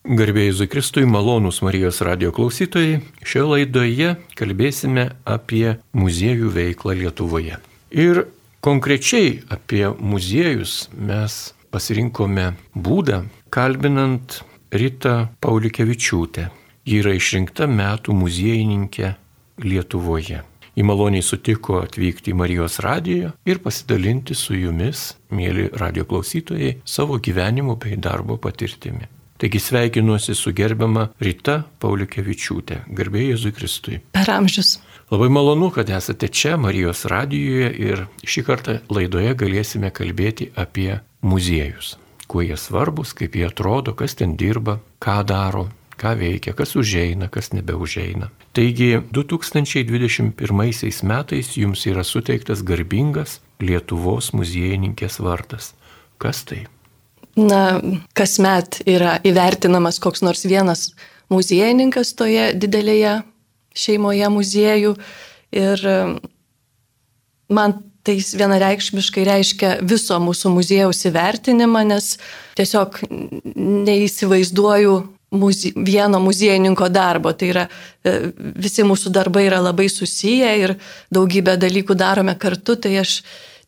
Garbėjai Zukristui, malonūs Marijos radio klausytojai, šioje laidoje kalbėsime apie muziejų veiklą Lietuvoje. Ir konkrečiai apie muziejus mes pasirinkome būdą, kalbinant Rita Paulikevičiūtę. Ji yra išrinkta metų muziejininkė Lietuvoje. Į maloniai sutiko atvykti į Marijos radiją ir pasidalinti su jumis, mėly radio klausytojai, savo gyvenimo bei darbo patirtimi. Taigi sveikinuosi su gerbiama Rita Paulikevičiūtė, garbė Jėzui Kristui. Per amžius. Labai malonu, kad esate čia Marijos radijoje ir šį kartą laidoje galėsime kalbėti apie muziejus. Kuo jie svarbus, kaip jie atrodo, kas ten dirba, ką daro, ką veikia, kas užeina, kas nebeužeina. Taigi 2021 metais jums yra suteiktas garbingas Lietuvos muziejininkės vardas. Kas tai? Na, kasmet yra įvertinamas koks nors vienas muziejininkas toje didelėje šeimoje muziejų. Ir man tai vienareikšmiškai reiškia viso mūsų muziejaus įvertinimą, nes tiesiog neįsivaizduoju muzie, vieno muziejininko darbo. Tai yra, e, visi mūsų darbai yra labai susiję ir daugybę dalykų darome kartu, tai aš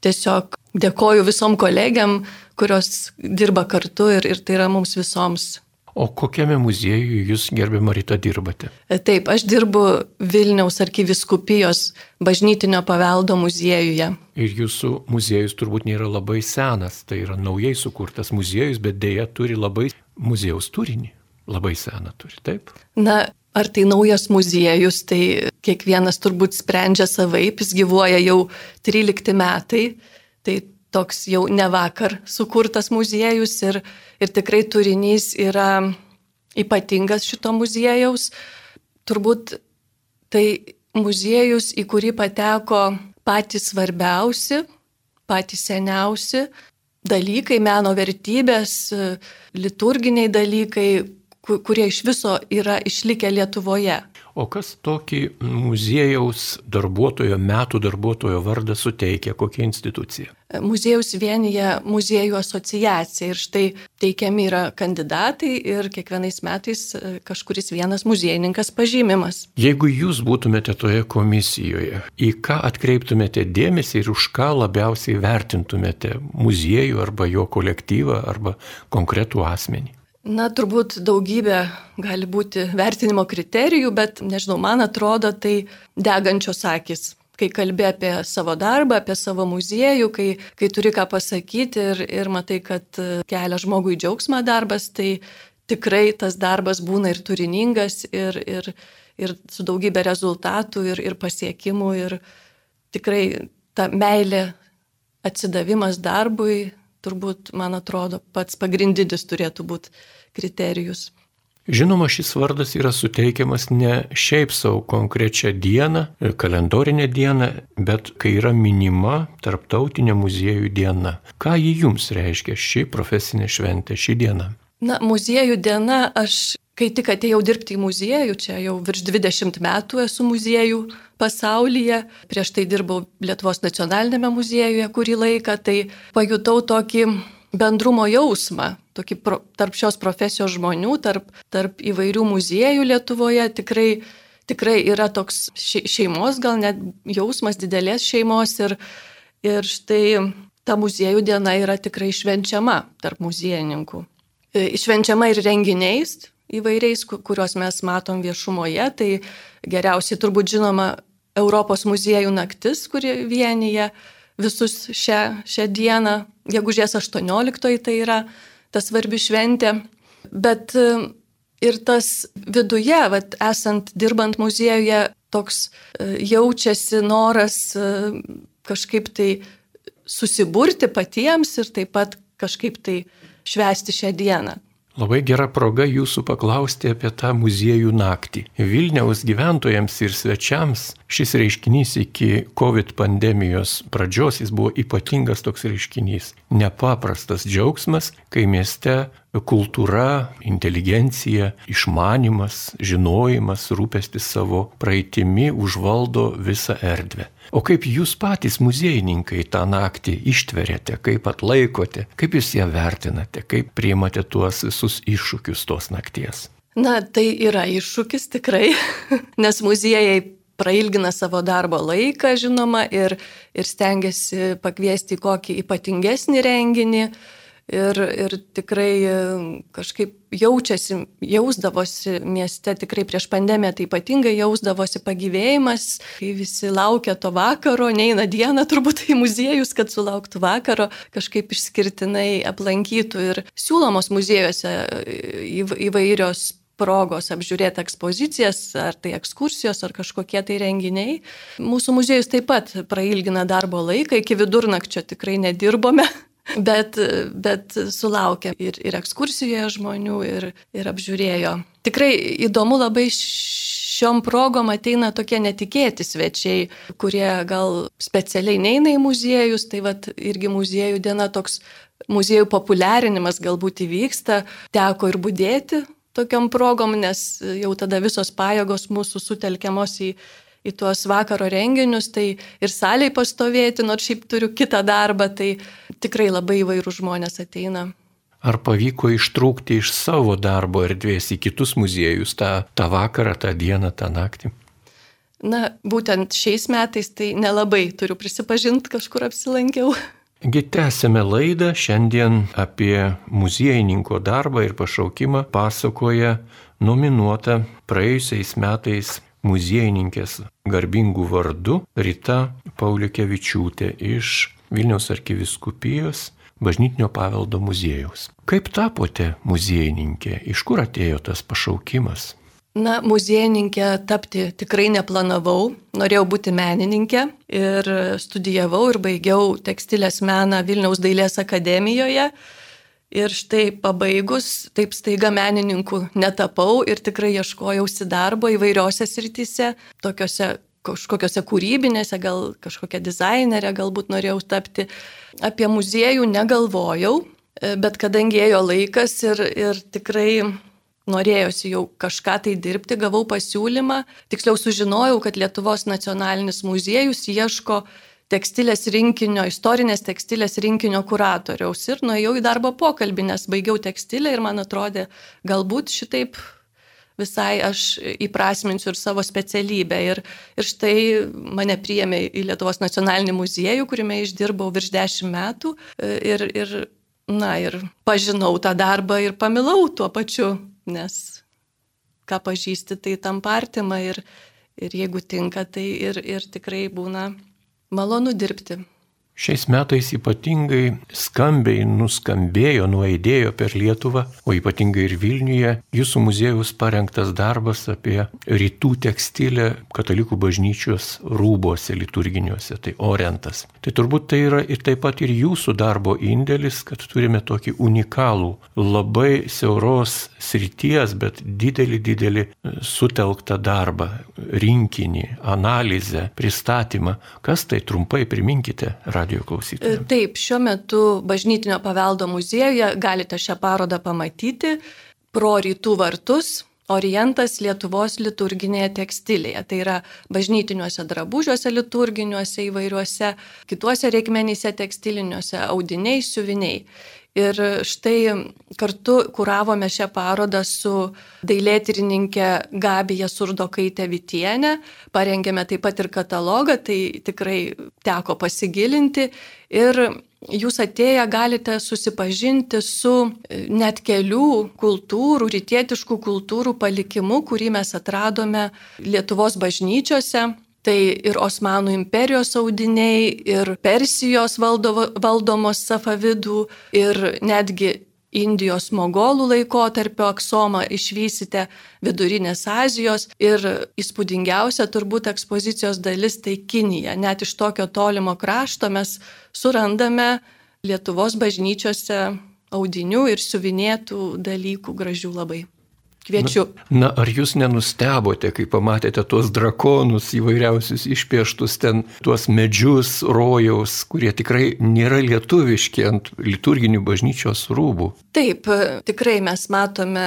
tiesiog dėkoju visom kolegiam, kurios dirba kartu ir, ir tai yra mums visoms. O kokiame muziejuje jūs, gerbiama Rita, dirbate? E, taip, aš dirbu Vilniaus arkiviskupijos bažnytinio paveldo muziejuje. Ir jūsų muziejus turbūt nėra labai senas, tai yra naujai sukurtas muziejus, bet dėja turi labai muziejaus turinį. Labai seną turi, taip? Na, ar tai naujas muziejus, tai kiekvienas turbūt sprendžia savaip, jis gyvuoja jau 13 metai, tai toks jau ne vakar sukurtas muziejus ir, ir tikrai turinys yra ypatingas šito muziejaus. Turbūt tai muziejus, į kurį pateko patys svarbiausi, patys seniausi dalykai, meno vertybės, liturginiai dalykai, kurie iš viso yra išlikę Lietuvoje. O kas tokį muziejaus darbuotojo, metų darbuotojo vardą suteikia, kokia institucija? Muziejus vienyje muziejų asociacija ir štai teikiami yra kandidatai ir kiekvienais metais e, kažkuris vienas muziejininkas pažymimas. Jeigu jūs būtumėte toje komisijoje, į ką atkreiptumėte dėmesį ir už ką labiausiai vertintumėte muziejų arba jo kolektyvą arba konkretų asmenį? Na, turbūt daugybė gali būti vertinimo kriterijų, bet, nežinau, man atrodo, tai degančios akis. Kai kalbė apie savo darbą, apie savo muziejų, kai, kai turi ką pasakyti ir, ir matai, kad kelia žmogui džiaugsmą darbas, tai tikrai tas darbas būna ir turiningas, ir, ir, ir su daugybė rezultatų, ir, ir pasiekimų, ir tikrai ta meilė atsidavimas darbui turbūt, man atrodo, pats pagrindinis turėtų būti kriterijus. Žinoma, šis vardas yra suteikiamas ne šiaip savo konkrečią dieną, kalendorinę dieną, bet kai yra minima tarptautinė muziejų diena. Ką ji jums reiškia ši profesinė šventė, ši diena? Na, muziejų diena, aš kai tik atėjau dirbti į muziejų, čia jau virš 20 metų esu muziejų pasaulyje, prieš tai dirbau Lietuvos nacionalinėme muziejuje kurį laiką, tai pajutau tokį bendrumo jausmą, tokį pro, tarp šios profesijos žmonių, tarp, tarp įvairių muziejų Lietuvoje tikrai, tikrai yra toks šeimos, gal net jausmas didelės šeimos ir, ir štai ta muziejų diena yra tikrai švenčiama tarp muziejininkų. E, švenčiama ir renginiais įvairiais, kuriuos mes matom viešumoje, tai geriausiai turbūt žinoma Europos muziejų naktis, kuri vienyje visus šią, šią dieną, gegužės 18 tai yra ta svarbi šventė. Bet e, ir tas viduje, vat, esant dirbant muziejuje, toks e, jaučiasi noras e, kažkaip tai susiburti patiems ir taip pat kažkaip tai švęsti šią dieną. Labai gera proga jūsų paklausti apie tą muziejų naktį. Vilniaus gyventojams ir svečiams šis reiškinys iki COVID pandemijos pradžios jis buvo ypatingas toks reiškinys. Nepaprastas džiaugsmas, kai mieste kultūra, inteligencija, išmanimas, žinojimas, rūpestis savo praeitimi užvaldo visą erdvę. O kaip jūs patys muziejininkai tą naktį ištverėte, kaip atlaikote, kaip jūs ją vertinate, kaip priimate tuos visus iššūkius tos nakties? Na, tai yra iššūkis tikrai, nes muziejai prailgina savo darbo laiką, žinoma, ir, ir stengiasi pakviesti kokį ypatingesnį renginį. Ir, ir tikrai e, kažkaip jaučiasi, jausdavosi mieste, tikrai prieš pandemiją tai ypatingai jausdavosi pagyvėjimas, kai visi laukia to vakaro, neina diena turbūt į muziejus, kad sulauktų vakaro, kažkaip išskirtinai aplankytų ir siūlomos muziejuose e, įvairios progos apžiūrėti ekspozicijas, ar tai ekskursijos, ar kažkokie tai renginiai. Mūsų muziejus taip pat prailgina darbo laiką, iki vidurnakčio tikrai nedirbome. Bet, bet sulaukė ir, ir ekskursijoje žmonių, ir, ir apžiūrėjo. Tikrai įdomu labai šiom progom ateina tokie netikėti svečiai, kurie gal specialiai neina į muziejus, tai vad irgi muziejų diena toks muziejų populiarinimas galbūt įvyksta, teko ir būdėti tokiam progom, nes jau tada visos pajėgos mūsų sutelkiamos į, į tuos vakaro renginius, tai ir saliai pastovėti, nors šiaip turiu kitą darbą, tai tikrai labai įvairių žmonės ateina. Ar pavyko ištrūkti iš savo darbo erdvės į kitus muziejus tą, tą vakarą, tą dieną, tą naktį? Na, būtent šiais metais tai nelabai turiu prisipažinti, kažkur apsilankiau. Gi tęsėme laidą, šiandien apie muziejininko darbą ir pašaukimą pasakoja nominuota praėjusiais metais muziejininkės garbingų vardų Rita Pauliukevičiūtė iš Vilniaus arkiviskupijos bažnytinio paveldo muziejaus. Kaip tapote muziejininkė? Iš kur atėjo tas pašaukimas? Na, muziejininkė tapti tikrai neplanavau, norėjau būti menininkė ir studijavau ir baigiau tekstilės meną Vilniaus dailės akademijoje. Ir štai pabaigus, taip staiga menininkų netapau ir tikrai ieškojausi darbo įvairiose srityse, tokiuose kažkokiose kūrybinėse, gal kažkokia dizainerė galbūt norėjau tapti. Apie muziejų negalvojau, bet kadangi ėjo laikas ir, ir tikrai norėjosi jau kažką tai dirbti, gavau pasiūlymą, tiksliau sužinojau, kad Lietuvos nacionalinis muziejus ieško tekstilės rinkinio, istorinės tekstilės rinkinio kuratoriaus ir nuėjau į darbo pokalbį, nes baigiau tekstilę ir man atrodė, galbūt šitaip visai aš įprasminsiu ir savo specialybę. Ir, ir štai mane priėmė į Lietuvos nacionalinį muziejų, kuriame išdirbau virš dešimt metų ir, ir, na, ir pažinau tą darbą ir pamilau tuo pačiu nes ką pažįsti, tai tam partima ir, ir jeigu tinka, tai ir, ir tikrai būna malonu dirbti. Šiais metais ypatingai skambiai nuskambėjo, nuaidėjo per Lietuvą, o ypatingai ir Vilniuje, jūsų muziejus parengtas darbas apie rytų tekstilę katalikų bažnyčios rūbose liturginiuose, tai orientas. Tai turbūt tai yra ir taip pat ir jūsų darbo indėlis, kad turime tokį unikalų, labai siauros srities, bet didelį, didelį sutelktą darbą, rinkinį, analizę, pristatymą. Kas tai trumpai priminkite? radio klausytojams? E, taip, šiuo metu Bažnytinio paveldo muziejuje galite šią parodą pamatyti pro rytų vartus. Orientas Lietuvos liturginėje tekstilėje. Tai yra bažnytiniuose drabužiuose liturginiuose įvairiuose, kituose reikmenyse tekstiliniuose audiniai, siuviniai. Ir štai kartu kuravome šią parodą su dailėtyrininkė Gabija Surdokaitė Vitienė, parengėme taip pat ir katalogą, tai tikrai teko pasigilinti. Ir jūs atėję galite susipažinti su net kelių kultūrų, rytietiškų kultūrų palikimu, kurį mes atradome Lietuvos bažnyčiose Tai ir Osmanų imperijos audiniai, ir Persijos valdovo, valdomos safavidų, ir netgi Indijos mogolų laikotarpio aksomą išvysite Vidurinės Azijos ir įspūdingiausia turbūt ekspozicijos dalis tai Kinija. Net iš tokio tolimo krašto mes surandame Lietuvos bažnyčiose audinių ir siuvinėtų dalykų gražių labai. Kviečiu. Na, na, ar jūs nenustebote, kai pamatėte tuos drakonus įvairiausius išpieštus ten, tuos medžius rojaus, kurie tikrai nėra lietuviški ant liturginių bažnyčios rūbų? Taip, tikrai mes matome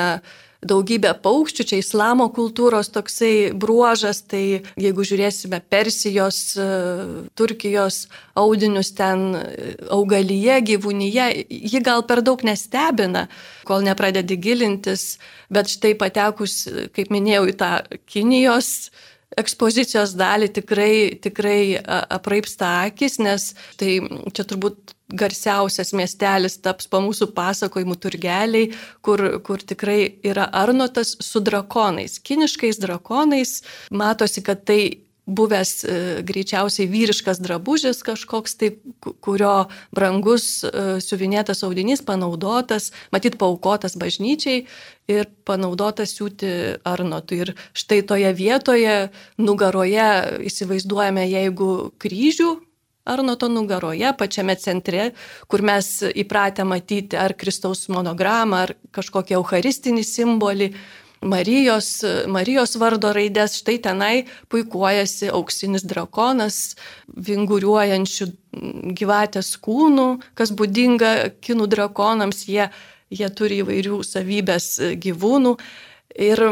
daugybę paukščių, čia islamo kultūros toksai bruožas, tai jeigu žiūrėsime Persijos, e, Turkijos audinius ten e, augalyje, gyvūnyje, ji gal per daug nestebina, kol nepradedi gilintis, bet štai patekus, kaip minėjau, į tą Kinijos ekspozicijos dalį tikrai, tikrai apraipsta akis, nes tai čia turbūt garsiausias miestelis taps po mūsų pasakojimų turgeliai, kur, kur tikrai yra Arnotas su drakonais, kiniškais drakonais. Matosi, kad tai buvęs e, greičiausiai vyriškas drabužis kažkoks, tai, kurio brangus e, siuvinėtas audinys panaudotas, matyt, paukotas bažnyčiai ir panaudotas siūti Arnotui. Ir štai toje vietoje, nugaroje įsivaizduojame, jeigu kryžių Arnoto nugaroje, pačiame centre, kur mes įpratę matyti ar Kristaus monogramą, ar kažkokį eucharistinį simbolį, Marijos, Marijos vardo raidės, štai tenai puikuojasi auksinis drakonas, vinguriuojančių gyvatės kūnų, kas būdinga kinų drakonams, jie, jie turi įvairių savybės gyvūnų. Ir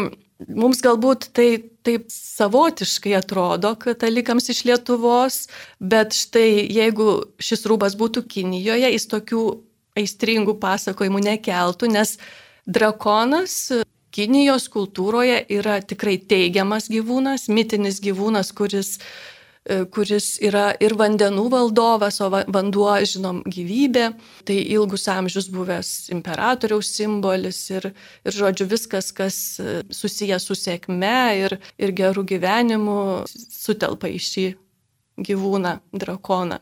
Mums galbūt tai taip savotiškai atrodo katalikams iš Lietuvos, bet štai jeigu šis rūbas būtų Kinijoje, jis tokių aistringų pasakojimų nekeltų, nes drakonas Kinijos kultūroje yra tikrai teigiamas gyvūnas, mitinis gyvūnas, kuris kuris yra ir vandenų valdovas, o vanduo, žinom, gyvybė. Tai ilgus amžius buvęs imperatoriaus simbolis ir, ir žodžiu, viskas, kas e, susijęs su sėkme ir, ir gerų gyvenimu, sutelpa į šį gyvūną, drakoną.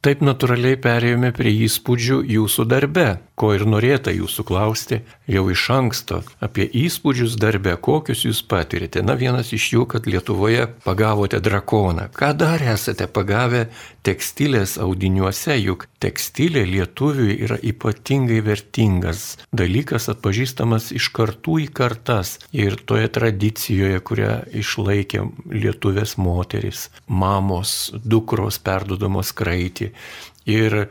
Taip natūraliai perėjome prie įspūdžių jūsų darbe, ko ir norėta jūsų klausti jau iš anksto apie įspūdžius darbe, kokius jūs patirite. Na vienas iš jų, kad Lietuvoje pagavote drakoną. Ką dar esate pagavę tekstilės audiniuose, juk tekstilė lietuviui yra ypatingai vertingas dalykas, atpažįstamas iš kartų į kartas ir toje tradicijoje, kurią išlaikė lietuvės moteris, mamos, dukros perdodamos kraitį. Ir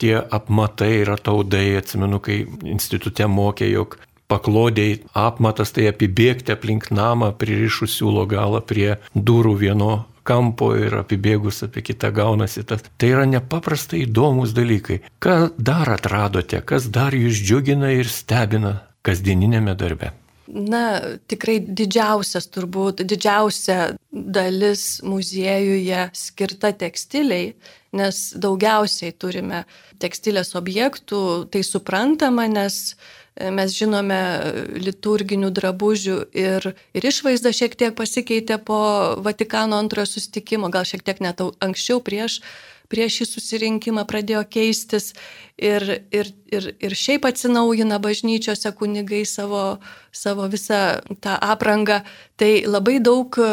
tie apmatai ir ataudai, atsimenu, kai institute mokė, jog paklodėjai apmatas tai apibėgti aplink namą, pririšus siūlo galą prie durų vieno kampo ir apibėgus apie kitą gaunasi tas. Tai yra nepaprastai įdomus dalykai. Ką dar atradote, kas dar jūs džiugina ir stebina kasdieninėme darbe? Na, tikrai didžiausias turbūt, didžiausia dalis muziejuje skirta tekstiliai, nes daugiausiai turime tekstilės objektų, tai suprantama, nes Mes žinome liturginių drabužių ir, ir išvaizda šiek tiek pasikeitė po Vatikano antrojo sustikimo, gal šiek tiek net anksčiau prieš prieš šį susirinkimą pradėjo keistis ir, ir, ir, ir šiaip atsinaujina bažnyčiose kunigai savo, savo visą tą aprangą. Tai labai daug e,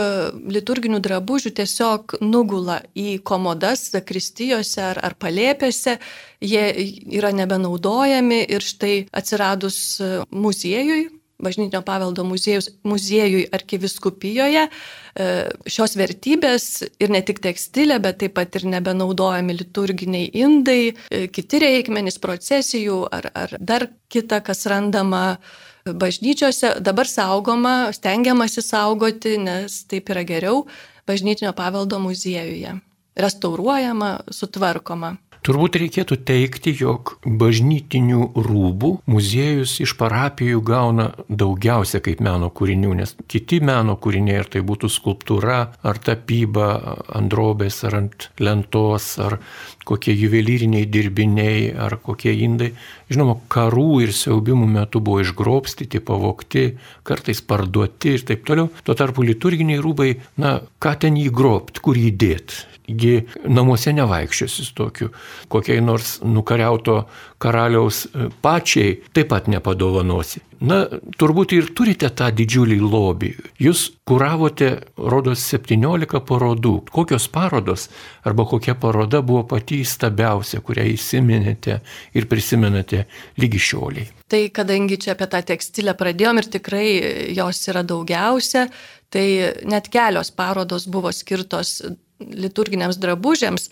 liturginių drabužių tiesiog nugula į komodas, zakristijose ar, ar palėpėse, jie yra nebenaudojami ir štai atsiradus e, muziejui, bažnytinio paveldo muziejus, muziejui arkiviskupijoje. E, šios vertybės ir ne tik tekstilė, bet taip pat ir nebenaudojami liturginiai indai, e, kiti reikmenys procesijų ar, ar dar kita, kas randama bažnyčiose, dabar saugoma, stengiamasi saugoti, nes taip yra geriau bažnytinio paveldo muziejuje. Restauruojama, sutvarkoma. Turbūt reikėtų teikti, jog bažnytinių rūbų muziejus iš parapijų gauna daugiausia kaip meno kūrinių, nes kiti meno kūriniai, ar tai būtų skulptūra, ar tapyba ant drobės, ar ant lentos, ar kokie juvelyriniai dirbiniai, ar kokie indai, žinoma, karų ir siaubimų metu buvo išgrobstyti, pavokti, kartais parduoti ir taip toliau. Tuo tarpu liturginiai rūbai, na, ką ten jį grobt, kur jį dėt gi namuose nevaikščiosis tokiu. Kokiai nors nukariauto karaliaus e, pačiai taip pat nepadovanosi. Na, turbūt ir turite tą didžiulį lobį. Jūs kuravote, rodos, 17 parodų. Kokios parodos arba kokia paroda buvo pati įstabiausia, kurią įsiminėte ir prisimenate lygi šioliai? Tai kadangi čia apie tą tekstilę pradėjom ir tikrai jos yra daugiausia, tai net kelios parodos buvo skirtos liturginiams drabužiams,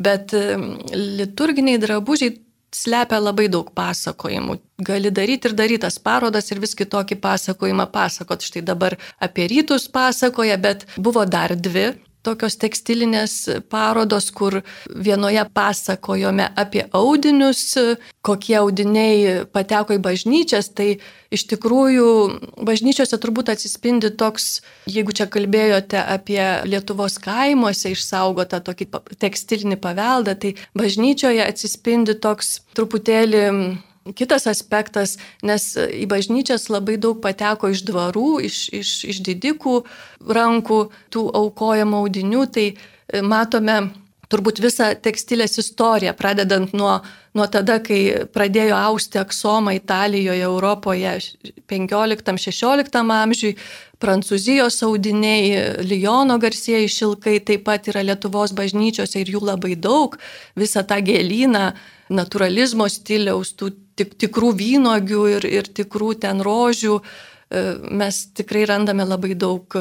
bet liturginiai drabužiai slepia labai daug pasakojimų. Gali daryti ir daryti tas parodas ir vis kitokį pasakojimą pasakot. Štai dabar apie rytus pasakoja, bet buvo dar dvi tokios tekstilinės parodos, kur vienoje pasakojome apie audinius, kokie audiniai pateko į bažnyčias, tai iš tikrųjų bažnyčiose turbūt atsispindi toks, jeigu čia kalbėjote apie Lietuvos kaimuose išsaugotą tokį tekstilinį paveldą, tai bažnyčioje atsispindi toks truputėlį Kitas aspektas, nes į bažnyčias labai daug pateko iš dvarų, iš, iš, iš didikų rankų tų aukojamų audinių, tai e, matome turbūt visą tekstilės istoriją, pradedant nuo, nuo tada, kai pradėjo austi aksomą Italijoje, Europoje 15-16 amžiui, Prancūzijos audiniai, Lyono garsieji šilkai taip pat yra Lietuvos bažnyčiose ir jų labai daug, visą tą gėlyną naturalizmo stiliaus, tų tik, tikrų vynogių ir, ir tikrų ten rožių, mes tikrai randame labai daug e,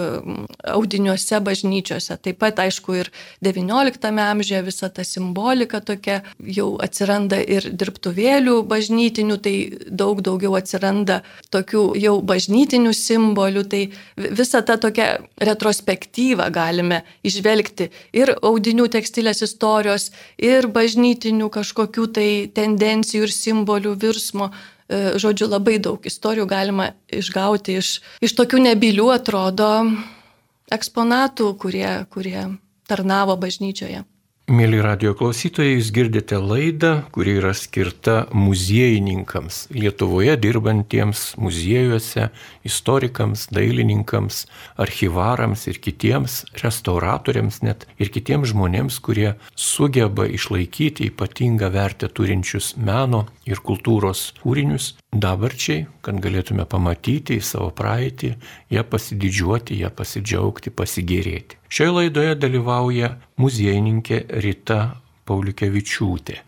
audiniuose bažnyčiose. Taip pat, aišku, ir XIX amžiuje visa ta simbolika tokia jau atsiranda ir dirbtuvėlių bažnytinių, tai daug daugiau atsiranda tokių jau bažnytinių simbolių, tai visą tą tokią retrospektyvą galime išvelgti ir audinių tekstilės istorijos, ir bažnytinių kažkokių tai tendencijų ir simbolių virsmo žodžiu, labai daug istorijų galima išgauti iš, iš tokių nebilių, atrodo, eksponatų, kurie, kurie tarnavo bažnyčioje. Mėly radio klausytojai, jūs girdite laidą, kuri yra skirta muziejininkams, Lietuvoje dirbantiems muziejuose, istorikams, dailininkams, archivarams ir kitiems restauratoriams net ir kitiems žmonėms, kurie sugeba išlaikyti ypatingą vertę turinčius meno ir kultūros kūrinius dabarčiai, kad galėtume pamatyti į savo praeitį, ją pasididžiuoti, ją pasidžiaugti, pasigėrėti. Šioje laidoje dalyvauja muziejininkė Rita Paulikevičiūtė,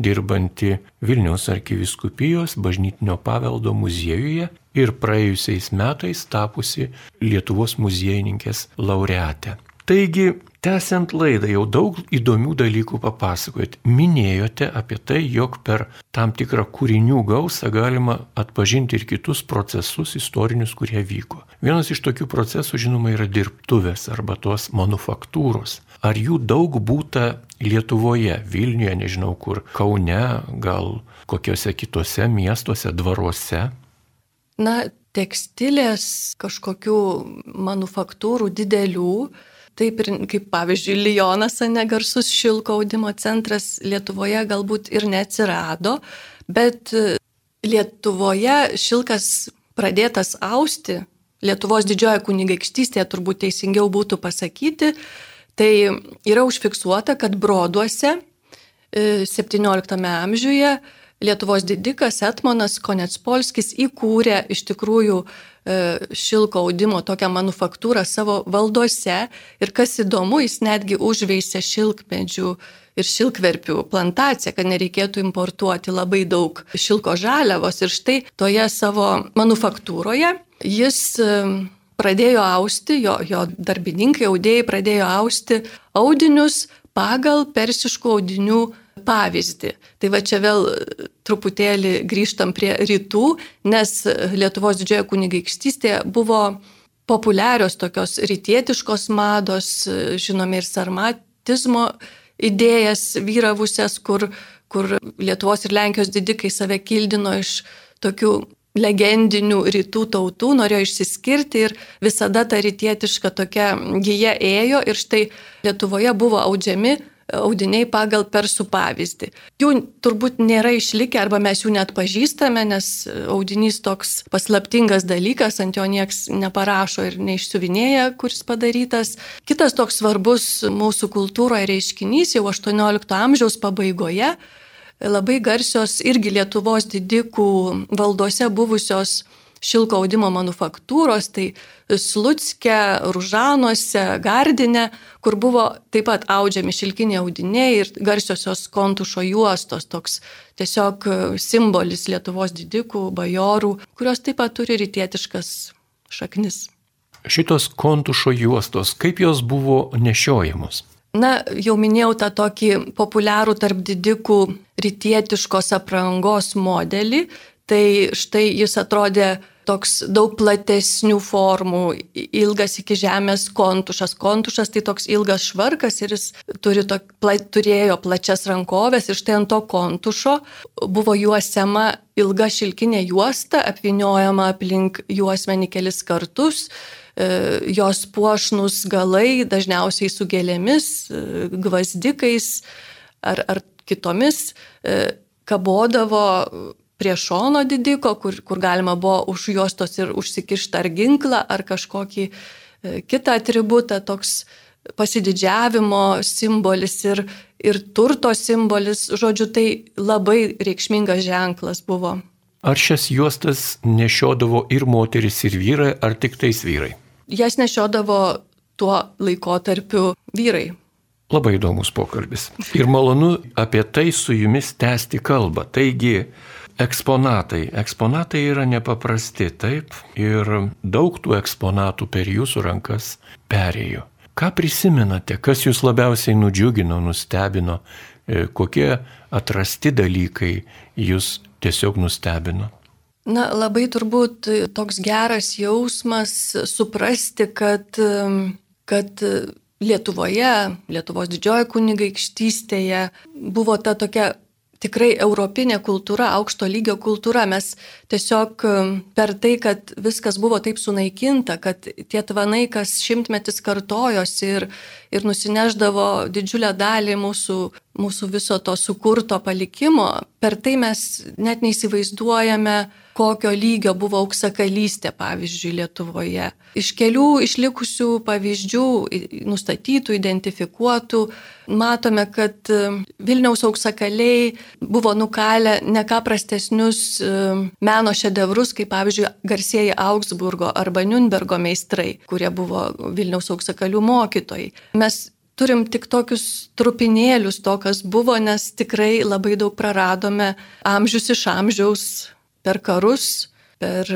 dirbanti Vilniaus arkiviskupijos bažnytinio paveldo muziejuje ir praėjusiais metais tapusi Lietuvos muziejininkės laureate. Taigi Tęsiant laidą jau daug įdomių dalykų papasakojot. Minėjote apie tai, jog per tam tikrą kūrinių gausą galima atpažinti ir kitus procesus istorinius, kurie vyko. Vienas iš tokių procesų, žinoma, yra dirbtuvės arba tos manufaktūros. Ar jų daug būta Lietuvoje, Vilniuje, nežinau kur, Kaune, gal kokiuose kitose miestuose, dvaruose? Na, tekstilės kažkokių manufaktūrų didelių Taip ir kaip pavyzdžiui, Lyonas, negarsus šilko audimo centras Lietuvoje galbūt ir neatsirado, bet e, Lietuvoje šilkas pradėtas austi, Lietuvos didžiojo kunigaikštystėje turbūt teisingiau būtų pasakyti, tai yra užfiksuota, kad broduose 17 e, amžiuje Lietuvos didikas Etmonas Konetspolskis įkūrė iš tikrųjų E, šilko audimo tokią manufaktūrą savo valdose ir kas įdomu, jis netgi užveisė šilkmedžių ir šilkverpių plantaciją, kad nereikėtų importuoti labai daug šilko žaliavos. Ir štai toje savo manufaktūroje jis e, pradėjo austi, jo, jo darbininkai, audėjai pradėjo austi audinius pagal persiškų audinių pavyzdį. Tai va čia vėl truputėlį grįžtam prie rytų, nes Lietuvos didžiojo kunigaikštystėje buvo populiarios tokios rytietiškos mados, žinome ir sarmatizmo idėjas vyravusias, kur, kur Lietuvos ir Lenkijos didikai save kildino iš tokių legendinių rytų tautų, norėjo išsiskirti ir visada ta rytietiška tokia gyja ėjo ir štai Lietuvoje buvo audžiami audiniai pagal persų pavyzdį. Jų turbūt nėra išlikę arba mes jų net pažįstame, nes audinys toks paslaptingas dalykas, ant jo nieks neparašo ir neišsiuvinėja, kuris padarytas. Kitas toks svarbus mūsų kultūroje reiškinys jau 18 amžiaus pabaigoje labai garsios irgi Lietuvos didikų valdose buvusios šilko audimo manufaktūros, tai Slutske, Ružanuose, Gardinė, kur buvo taip pat audžiami šilkiniai audiniai ir garsiosios kontušo juostos, toks tiesiog simbolis Lietuvos didikų, bajorų, kurios taip pat turi rytietiškas šaknis. Šitos kontušo juostos, kaip jos buvo nešiojamos? Na, jau minėjau tą tokį populiarų tarp didikų rytietiškos aprangos modelį, tai štai jis atrodė toks daug platesnių formų, ilgas iki žemės kontušas. Kontušas tai toks ilgas švarkas ir jis turi to, pla, turėjo plačias rankovės ir štai ant to kontušo buvo juosiama ilga šilkinė juosta, apviniojama aplink juosmenį kelis kartus E, jos puošnus galai dažniausiai su gėlėmis, e, gvazdikais ar, ar kitomis e, kabodavo prie šono didiko, kur, kur galima buvo už juostos ir užsikišti ar ginklą, ar kažkokį kitą atributą, toks pasididžiavimo simbolis ir, ir turto simbolis, žodžiu, tai labai reikšmingas ženklas buvo. Ar šias juostas nešiodavo ir moteris, ir vyrai, ar tik tais vyrai? jas nešiodavo tuo laikotarpiu vyrai. Labai įdomus pokalbis. Ir malonu apie tai su jumis tęsti kalbą. Taigi, eksponatai. Eksponatai yra nepaprasti, taip. Ir daug tų eksponatų per jūsų rankas perėjo. Ką prisimenate, kas jūs labiausiai nudžiugino, nustebino, e, kokie atrasti dalykai jūs tiesiog nustebino? Na, labai turbūt toks geras jausmas suprasti, kad, kad Lietuvoje, Lietuvos didžioji kunigaikštystėje buvo ta tokia tikrai europinė kultūra, aukšto lygio kultūra. Mes tiesiog per tai, kad viskas buvo taip sunaikinta, kad tie tvanai kas šimtmetis kartojosi ir, ir nusineždavo didžiulę dalį mūsų, mūsų viso to sukurto palikimo, per tai mes net neįsivaizduojame, kokio lygio buvo auksakalystė, pavyzdžiui, Lietuvoje. Iš kelių išlikusių pavyzdžių, nustatytų, identifikuotų, matome, kad e, Vilniaus auksakaliai buvo nukalę ne ką prastesnius e, meno šedevrus, kaip pavyzdžiui, garsieji Augsburgo arba Nürnbergo meistrai, kurie buvo Vilniaus auksakalių mokytojai. Mes turim tik tokius trupinėlius to, kas buvo, nes tikrai labai daug praradome amžius iš amžiaus per karus, per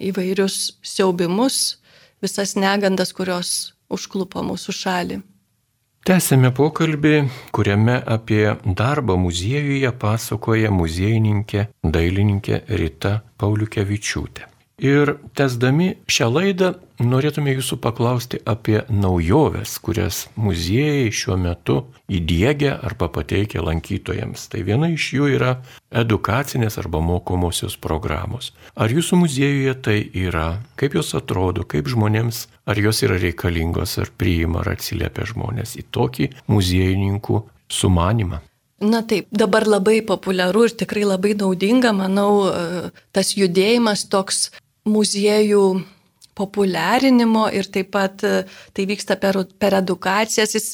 įvairius siaubimus, visas negandas, kurios užklupo mūsų šalį. Tęsėme pokalbį, kuriame apie darbą muziejuje pasakoja muziejininkė, dailininkė Rita Pauliukevičiūtė. Ir tesdami šią laidą norėtume jūsų paklausti apie naujoves, kurias muziejai šiuo metu įdėgia arba pateikia lankytojams. Tai viena iš jų yra edukacinės arba mokomosios programos. Ar jūsų muziejuje tai yra? Kaip jos atrodo? Kaip žmonėms? Ar jos yra reikalingos? Ar priima? Ar atsiliepia žmonės į tokį muziejininkų sumanimą? Na taip, dabar labai populiaru ir tikrai labai naudinga, manau, tas judėjimas toks muziejų populiarinimo ir taip pat e, tai vyksta per, per edukacijas. Jis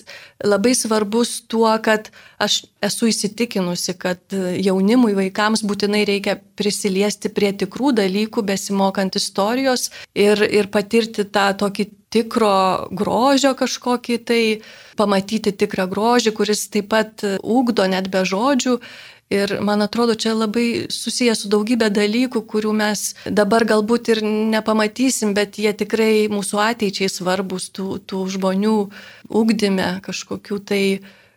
labai svarbus tuo, kad aš esu įsitikinusi, kad e, jaunimui, vaikams būtinai reikia prisiliesti prie tikrų dalykų, besimokant istorijos ir, ir patirti tą tokį tikro grožio kažkokį tai, pamatyti tikrą grožį, kuris taip pat ūkdo net be žodžių Ir man atrodo, čia labai susijęs su daugybė dalykų, kurių mes dabar galbūt ir nepamatysim, bet jie tikrai mūsų ateičiai svarbus, tų, tų žmonių ugdyme kažkokių tai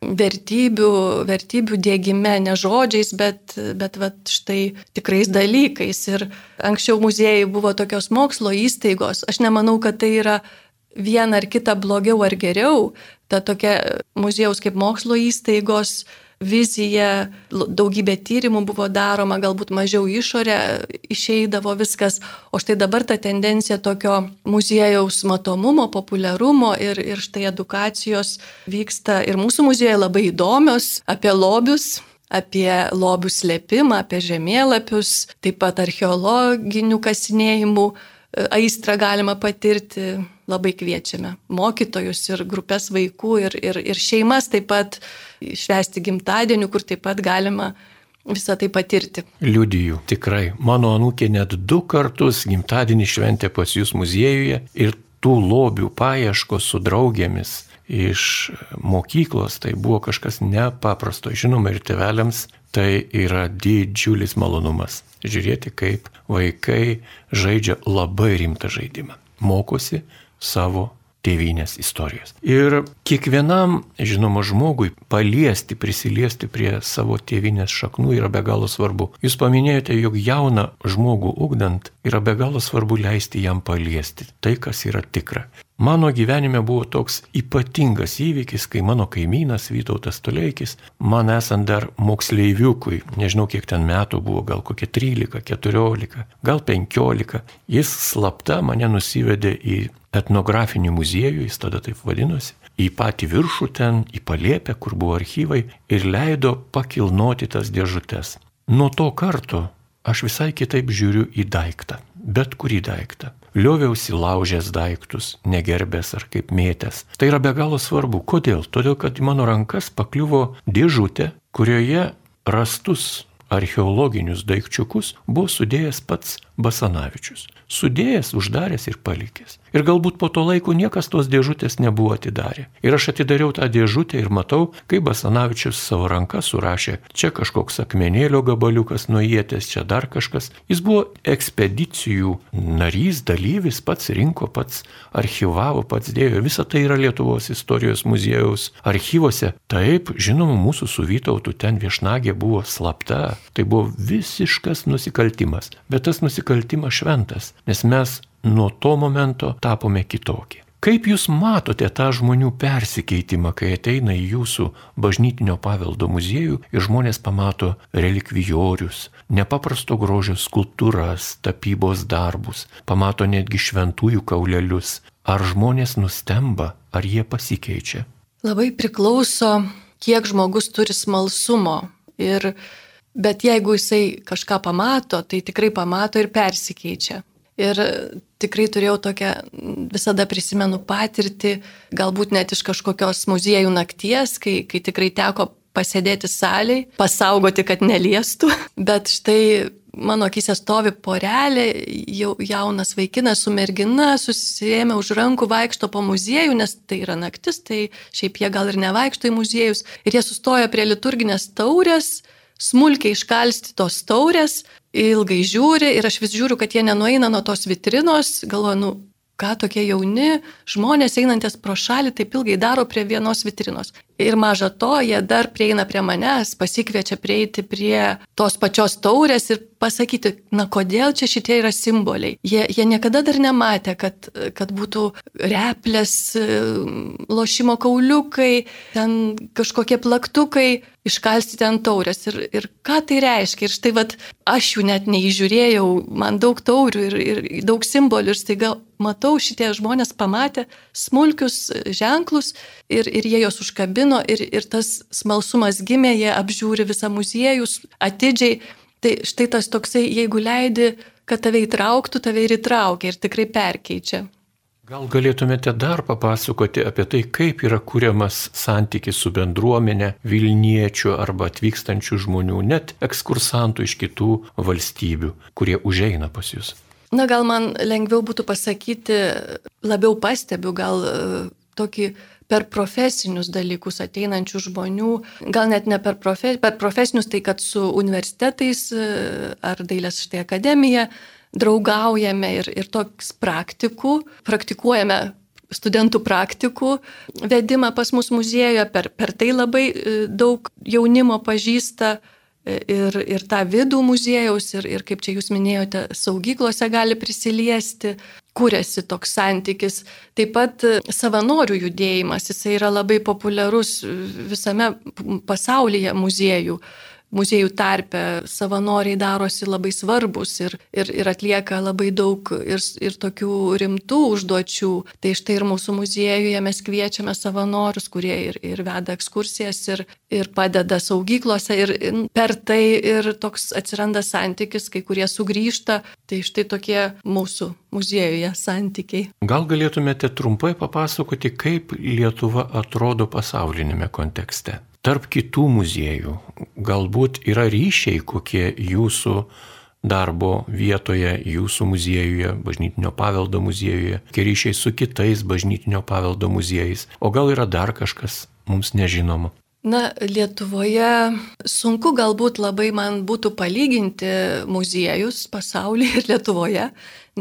vertybių, vertybių dėgyme, ne žodžiais, bet, bet vat, štai tikrais dalykais. Ir anksčiau muziejai buvo tokios mokslo įstaigos. Aš nemanau, kad tai yra viena ar kita blogiau ar geriau. Ta tokia muziejaus kaip mokslo įstaigos vizija, daugybė tyrimų buvo daroma, galbūt mažiau išorė išeidavo viskas, o štai dabar ta tendencija tokio muziejaus matomumo, populiarumo ir, ir štai edukacijos vyksta. Ir mūsų muziejai labai įdomios apie lobius apie lobių slėpimą, apie žemėlapius, taip pat archeologinių kasinėjimų aistrą galima patirti, labai kviečiame mokytojus ir grupės vaikų ir, ir, ir šeimas taip pat švesti gimtadienių, kur taip pat galima visą tai patirti. Liudiju, tikrai. Mano anūkė net du kartus gimtadienį šventė pas jūs muziejuje ir tų lobių paieškos su draugėmis iš mokyklos, tai buvo kažkas nepaprasto. Žinoma, ir teveliams tai yra didžiulis malonumas. Žiūrėti, kaip vaikai žaidžia labai rimtą žaidimą. Mokosi savo tėvynės istorijos. Ir kiekvienam, žinoma, žmogui paliesti, prisiliesti prie savo tėvynės šaknų yra be galo svarbu. Jūs paminėjote, jog jauną žmogų ugdant yra be galo svarbu leisti jam paliesti tai, kas yra tikra. Mano gyvenime buvo toks ypatingas įvykis, kai mano kaimynas Vytautas Tuleikis, man esant dar moksleiviukui, nežinau kiek ten metų buvo, gal kokie 13, 14, gal 15, jis slapta mane nusivedė į etnografinį muziejų, jis tada taip vadinosi, į patį viršų ten, į palėpę, kur buvo archyvai, ir leido pakilnoti tas dėžutes. Nuo to karto aš visai kitaip žiūriu į daiktą, bet kurį daiktą. Lioviausi laužęs daiktus, negerbęs ar kaip mėtęs. Tai yra be galo svarbu. Kodėl? Todėl, kad į mano rankas pakliuvo dėžutė, kurioje rastus archeologinius daikčiukus buvo sudėjęs pats Basanavičius sudėjęs, uždaręs ir palikęs. Ir galbūt po to laiko niekas tos dėžutės nebuvo atidarę. Ir aš atidariau tą dėžutę ir matau, kaip Basanavičius savo ranką surašė, čia kažkoks akmenėlio gabaliukas nuėtės, čia dar kažkas. Jis buvo ekspedicijų narys, dalyvis, pats rinko, pats archivavo, pats dėjo. Visa tai yra Lietuvos istorijos muziejaus archyvose. Taip, žinoma, mūsų su Vytautu ten viešnagė buvo slapta. Tai buvo visiškas nusikaltimas. Bet tas nusikaltimas šventas nes mes nuo to momento tapome kitokie. Kaip Jūs matote tą žmonių persikeitimą, kai ateina į Jūsų bažnytinio paveldo muziejų ir žmonės pamato relikvijorius, nepaprasto grožio skulptūras, tapybos darbus, pamato netgi šventųjų kaulelius. Ar žmonės nustemba, ar jie pasikeičia? Labai priklauso, kiek žmogus turi smalsumo. Ir, bet jeigu jisai kažką pamato, tai tikrai pamato ir persikeičia. Ir tikrai turėjau tokią, visada prisimenu patirtį, galbūt net iš kažkokios muziejų nakties, kai, kai tikrai teko pasėdėti saliai, pasaugoti, kad neliestų. Bet štai mano akise stovi porelė, jau, jaunas vaikinas su mergina, susijėmė už rankų, vaikšto po muziejų, nes tai yra naktis, tai šiaip jie gal ir nevaikšto į muziejus. Ir jie sustoja prie liturginės taurės, smulkiai iškalsti tos taurės, ilgai žiūri ir aš vis žiūriu, kad jie nenueina nuo tos vitrinos, galvoju, nu, ką tokie jauni žmonės einantis pro šalį taip ilgai daro prie vienos vitrinos. Ir maža to, jie dar prieina prie manęs, pasikviečia prieiti prie tos pačios taurės ir pasakyti, na kodėl čia šitie yra simboliai. Jie, jie niekada dar nematė, kad, kad būtų replės, lošimo kauliukai, ten kažkokie plaktukai iškalstyti ant taurės. Ir, ir ką tai reiškia? Ir štai vad, aš jų net neįžiūrėjau, man daug taurių ir, ir daug simbolių ir staiga matau, šitie žmonės pamatė smulkius ženklus ir, ir jie juos užkabino ir, ir tas smalsumas gimė, jie apžiūri visą muziejus atidžiai. Tai štai tas toksai, jeigu leidi, kad tave įtrauktų, tave ir įtraukia ir tikrai perkeičia. Gal galėtumėte dar papasakoti apie tai, kaip yra kuriamas santykis su bendruomenė, Vilniečių arba atvykstančių žmonių, net ekskursantų iš kitų valstybių, kurie užeina pas jūs? Na, gal man lengviau būtų pasakyti, labiau pastebiu, gal e, tokį per profesinius dalykus ateinančių žmonių, gal net ne per, profe, per profesinius, tai kad su universitetais e, ar dailės štai akademija draugaujame ir, ir toks praktikų, praktikuojame studentų praktikų vedimą pas mus muziejuje, per, per tai labai e, daug jaunimo pažįsta ir, ir tą vidų muziejaus, ir, ir kaip čia jūs minėjote, saugyklose gali prisiliesti, kūrėsi toks santykis. Taip pat savanorių judėjimas, jisai yra labai populiarus visame pasaulyje muziejų muziejų tarpe savanoriai darosi labai svarbus ir, ir, ir atlieka labai daug ir, ir tokių rimtų užduočių. Tai štai ir mūsų muziejuje mes kviečiame savanorius, kurie ir, ir veda ekskursijas, ir, ir padeda saugyklose, ir per tai ir toks atsiranda santykis, kai kurie sugrįžta. Tai štai tokie mūsų muziejuje santykiai. Gal galėtumėte trumpai papasakoti, kaip Lietuva atrodo pasaulinėme kontekste? Tarp kitų muziejų? Galbūt yra ryšiai kokie jūsų darbo vietoje, jūsų muziejuje, bažnytinio paveldo muziejuje, kokie ryšiai su kitais bažnytinio paveldo muziejais, o gal yra dar kažkas mums nežinoma. Na, Lietuvoje sunku galbūt labai man būtų palyginti muziejus pasaulyje ir Lietuvoje,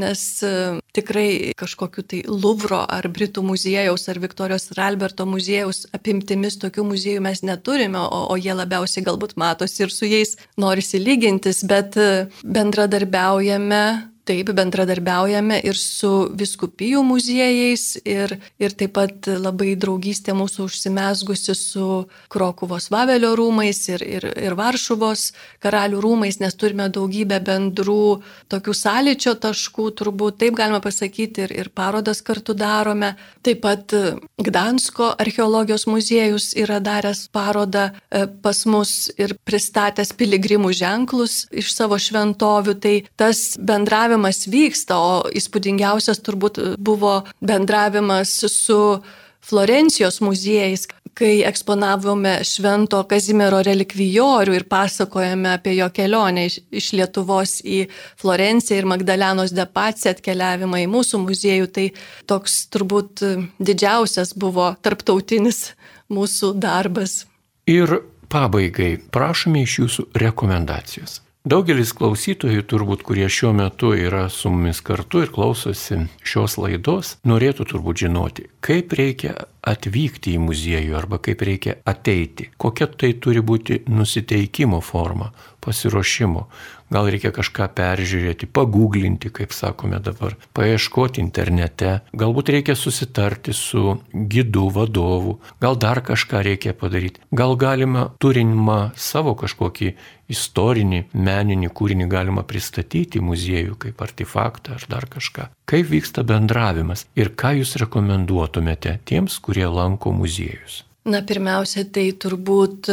nes e, tikrai kažkokiu tai Luvro ar Britų muziejaus ar Viktorijos ir Alberto muziejaus apimtimis tokių muziejų mes neturime, o, o jie labiausiai galbūt matosi ir su jais norisi lygintis, bet e, bendradarbiaujame Taip, bendradarbiaujame ir su viskupijų muziejais ir, ir taip pat labai draugystė mūsų užsimesgusi su Krokuvos Vavelio rūmais ir, ir, ir Varšuvos karalių rūmais, nes turime daugybę bendrų tokių sąlyčio taškų, turbūt taip galima pasakyti, ir, ir parodas kartu darome. Taip pat Gdansko archeologijos muziejus yra daręs parodą e, pas mus ir pristatęs piligrimų ženklus iš savo šventovių. Tai tas bendravimas bendravimas vyksta, o įspūdingiausias turbūt buvo bendravimas su Florencijos muziejais, kai eksponavome Švento Kazimiero relikvijorių ir pasakojame apie jo kelionę iš, iš Lietuvos į Florenciją ir Magdalenos depaciją atkeliavimą į mūsų muziejų, tai toks turbūt didžiausias buvo tarptautinis mūsų darbas. Ir pabaigai prašome iš jūsų rekomendacijos. Daugelis klausytojų turbūt, kurie šiuo metu yra su mumis kartu ir klausosi šios laidos, norėtų turbūt žinoti, kaip reikia atvykti į muziejų arba kaip reikia ateiti, kokia tai turi būti nusiteikimo forma, pasiruošimo. Gal reikia kažką peržiūrėti, paguglinti, kaip sakome dabar, paieškoti internete, galbūt reikia susitarti su gidu, vadovu, gal dar kažką reikia padaryti, gal galima turinimą savo kažkokį istorinį, meninį kūrinį galima pristatyti muziejų kaip artefaktą ar dar kažką. Kaip vyksta bendravimas ir ką jūs rekomenduotumėte tiems, kurie lanko muziejus? Na, pirmiausia, tai turbūt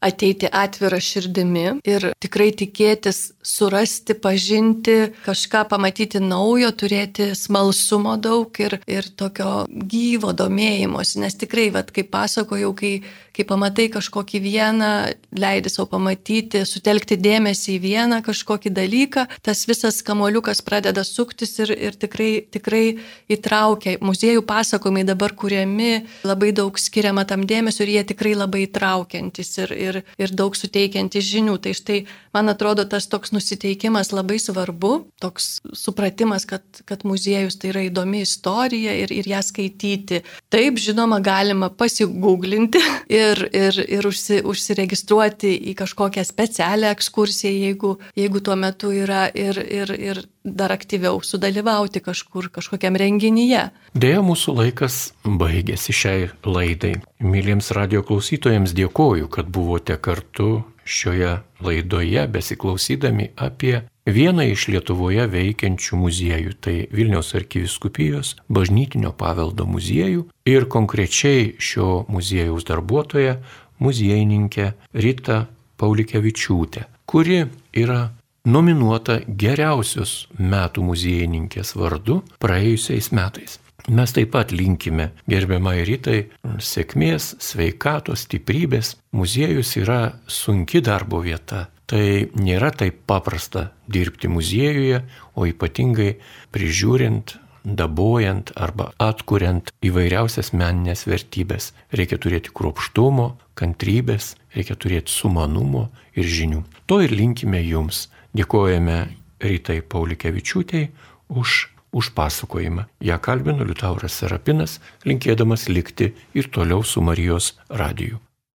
ateiti atvira širdimi ir tikrai tikėtis surasti, pažinti, kažką pamatyti naujo, turėti smalsumo daug ir, ir tokio gyvo domėjimosi, nes tikrai, vat, kaip pasakojau, kai, kai pamatai kažkokį vieną, leidai savo pamatyti, sutelkti dėmesį į vieną kažkokį dalyką, tas visas kamoliukas pradeda suktis ir, ir tikrai, tikrai įtraukia. Muziejų pasakojimai dabar kuriami, labai daug skiriama tam dėmesio ir jie tikrai labai įtraukiantis ir, ir, ir daug suteikiantis žinių. Tai štai, man atrodo, tas toks nusiteikimas labai svarbu, toks supratimas, kad, kad muziejus tai yra įdomi istorija ir, ir ją skaityti. Taip, žinoma, galima pasigūglinti ir, ir, ir užsi, užsiregistruoti į kažkokią specialią ekskursiją, jeigu, jeigu tuo metu yra ir, ir, ir dar aktyviau sudalyvauti kažkur, kažkokiam renginyje. Deja, mūsų laikas baigėsi šiai laidai. Myliems radio klausytojams dėkoju, kad buvote kartu šioje laidoje besiklausydami apie vieną iš Lietuvoje veikiančių muziejų, tai Vilniaus arkiviskupijos bažnytinio paveldo muziejų ir konkrečiai šio muziejaus darbuotoja, muziejininkė Rita Paulikevičiūtė, kuri yra nominuota geriausios metų muziejininkės vardu praėjusiais metais. Mes taip pat linkime gerbiamai rytai sėkmės, sveikatos, stiprybės. Muziejus yra sunki darbo vieta. Tai nėra taip paprasta dirbti muziejuje, o ypatingai prižiūrint, dabojant arba atkuriant įvairiausias meninės vertybės. Reikia turėti kruopštumo, kantrybės, reikia turėti sumanumo ir žinių. To ir linkime jums. Dėkojame Rytai Paulikevičiūtei už, už pasakojimą. Ja kalbino Liutauras Serapinas, linkėdamas likti ir toliau su Marijos radiju.